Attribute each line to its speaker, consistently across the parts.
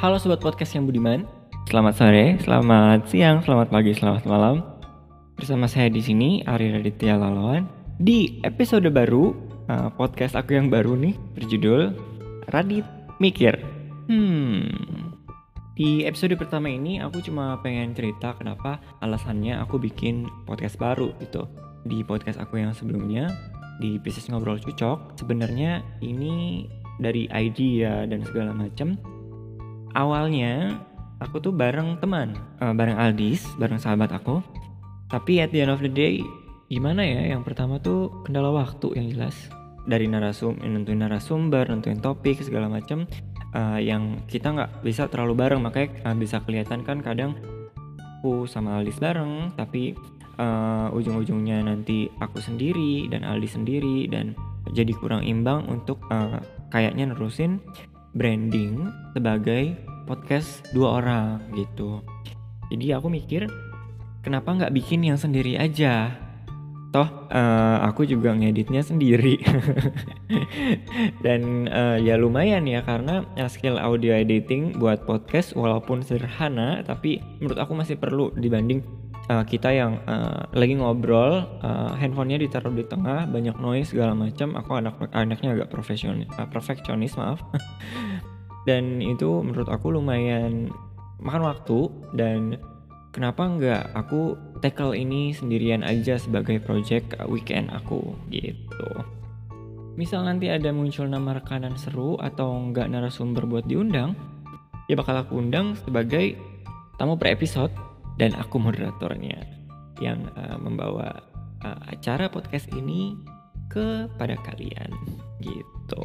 Speaker 1: Halo sobat podcast yang budiman. Selamat sore, selamat siang, selamat pagi, selamat malam. Bersama saya di sini Ari Raditya Lalawan di episode baru uh, podcast aku yang baru nih berjudul Radit Mikir. Hmm. Di episode pertama ini aku cuma pengen cerita kenapa alasannya aku bikin podcast baru gitu. Di podcast aku yang sebelumnya di bisnis ngobrol cucok sebenarnya ini dari idea dan segala macam awalnya aku tuh bareng teman uh, bareng Aldis bareng sahabat aku. Tapi at the end of the day gimana ya yang pertama tuh kendala waktu yang jelas. Dari narasum nentuin narasumber nentuin topik segala macam uh, yang kita nggak bisa terlalu bareng. Makanya uh, bisa kelihatan kan kadang aku sama Aldis bareng tapi uh, ujung-ujungnya nanti aku sendiri dan Aldi sendiri dan jadi kurang imbang untuk uh, kayaknya nerusin branding sebagai podcast dua orang gitu. Jadi aku mikir kenapa nggak bikin yang sendiri aja? Toh uh, aku juga ngeditnya sendiri dan uh, ya lumayan ya karena skill audio editing buat podcast walaupun sederhana tapi menurut aku masih perlu dibanding uh, kita yang uh, lagi ngobrol uh, handphonenya ditaruh di tengah banyak noise segala macam. Aku anak anaknya agak profesionis uh, perfeksionis maaf. Dan itu menurut aku lumayan makan waktu dan kenapa nggak aku tackle ini sendirian aja sebagai project weekend aku gitu. Misal nanti ada muncul nama rekanan seru atau nggak narasumber buat diundang ya bakal aku undang sebagai tamu per episode dan aku moderatornya yang uh, membawa uh, acara podcast ini kepada kalian gitu.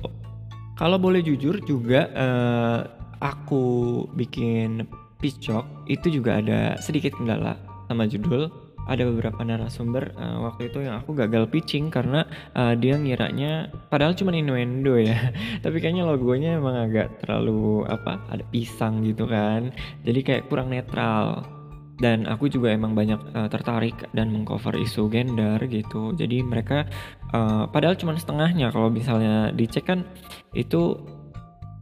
Speaker 1: Kalau boleh jujur juga uh, aku bikin pitch talk itu juga ada sedikit kendala sama judul. Ada beberapa narasumber uh, waktu itu yang aku gagal pitching karena uh, dia ngiranya padahal cuma innuendo ya tapi kayaknya logonya emang agak terlalu apa ada pisang gitu kan. Jadi kayak kurang netral dan aku juga emang banyak uh, tertarik dan mengcover isu gender gitu. Jadi mereka uh, padahal cuma setengahnya. Kalau misalnya dicek kan itu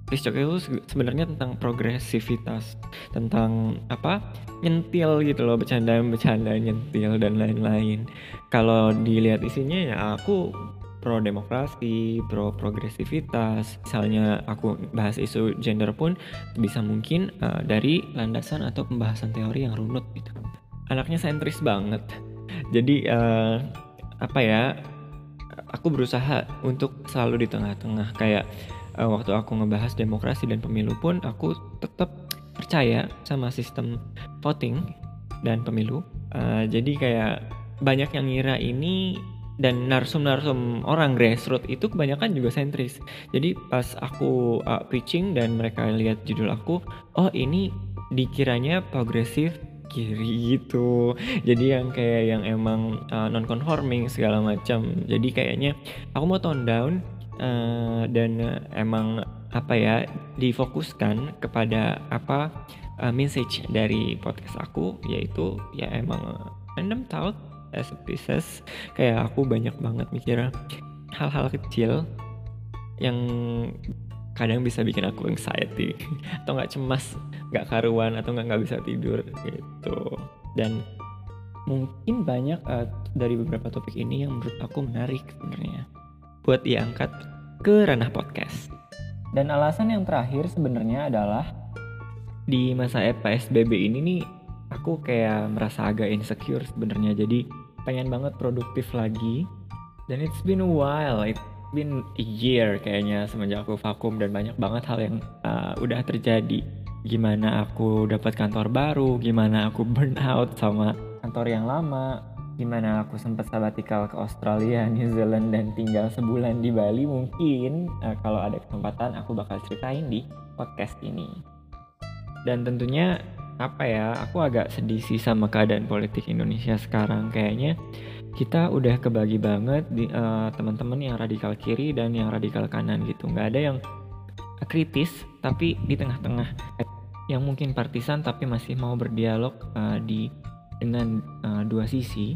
Speaker 1: Piscok itu sebenarnya tentang progresivitas tentang apa nyentil gitu loh bercanda bercanda nyentil dan lain-lain. Kalau dilihat isinya ya aku pro demokrasi, pro progresivitas. Misalnya aku bahas isu gender pun bisa mungkin uh, dari landasan atau pembahasan teori yang runut gitu. Anaknya sentris banget. Jadi uh, apa ya? Aku berusaha untuk selalu di tengah-tengah kayak uh, waktu aku ngebahas demokrasi dan pemilu pun aku tetap percaya sama sistem voting dan pemilu. Uh, jadi kayak banyak yang ngira ini dan narsum-narsum orang grassroots itu kebanyakan juga sentris. Jadi pas aku uh, preaching dan mereka lihat judul aku, oh ini dikiranya progresif kiri gitu. Jadi yang kayak yang emang uh, non conforming segala macam. Jadi kayaknya aku mau tone down uh, dan uh, emang apa ya difokuskan kepada apa uh, message dari podcast aku yaitu ya emang uh, random thought as a pieces kayak aku banyak banget mikir hal-hal kecil yang kadang bisa bikin aku anxiety atau nggak cemas nggak karuan atau nggak nggak bisa tidur gitu. Dan mungkin banyak uh, dari beberapa topik ini yang menurut aku menarik sebenarnya buat diangkat ke ranah podcast. Dan alasan yang terakhir sebenarnya adalah di masa PSBB ini nih aku kayak merasa agak insecure sebenarnya. Jadi pengen banget produktif lagi. Dan it's been a while it's been a year kayaknya semenjak aku vakum dan banyak banget hal yang uh, udah terjadi. Gimana aku dapat kantor baru gimana aku burn out sama kantor yang lama gimana aku sempat sabatikal ke Australia, New Zealand dan tinggal sebulan di Bali mungkin. Uh, kalau ada kesempatan aku bakal ceritain di podcast ini. Dan tentunya apa ya aku agak sedih sih sama keadaan politik Indonesia sekarang. Kayaknya kita udah kebagi banget di uh, teman-teman yang radikal kiri dan yang radikal kanan gitu. Nggak ada yang kritis tapi di tengah-tengah. Yang mungkin partisan tapi masih mau berdialog uh, di dengan uh, dua sisi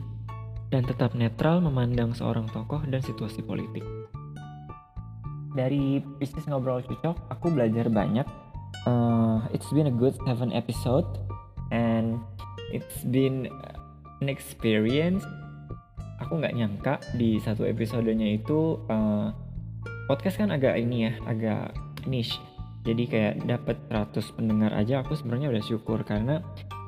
Speaker 1: dan tetap netral memandang seorang tokoh dan situasi politik. Dari bisnis ngobrol cocok, aku belajar banyak uh, it's been a good seven episode and it's been an experience. Aku nggak nyangka di satu episodenya itu uh, podcast kan agak ini ya agak niche. Jadi kayak dapat 100 pendengar aja aku sebenarnya udah syukur karena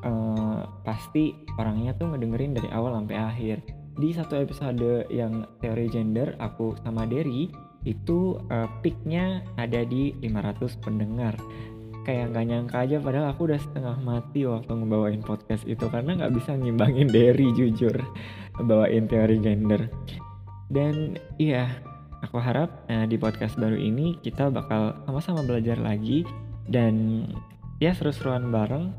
Speaker 1: uh, pasti orangnya tuh ngedengerin dari awal sampai akhir. Di satu episode yang teori gender aku sama Derry itu uh, peaknya ada di 500 pendengar kayak nggak nyangka aja padahal aku udah setengah mati waktu ngebawain podcast itu karena nggak bisa ngimbangin Derry jujur bawain teori gender dan iya aku harap uh, di podcast baru ini kita bakal sama-sama belajar lagi dan ya seru-seruan bareng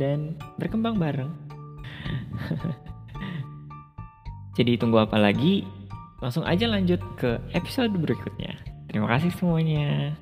Speaker 1: dan berkembang bareng Jadi tunggu apa lagi? Langsung aja lanjut ke episode berikutnya. Terima kasih semuanya.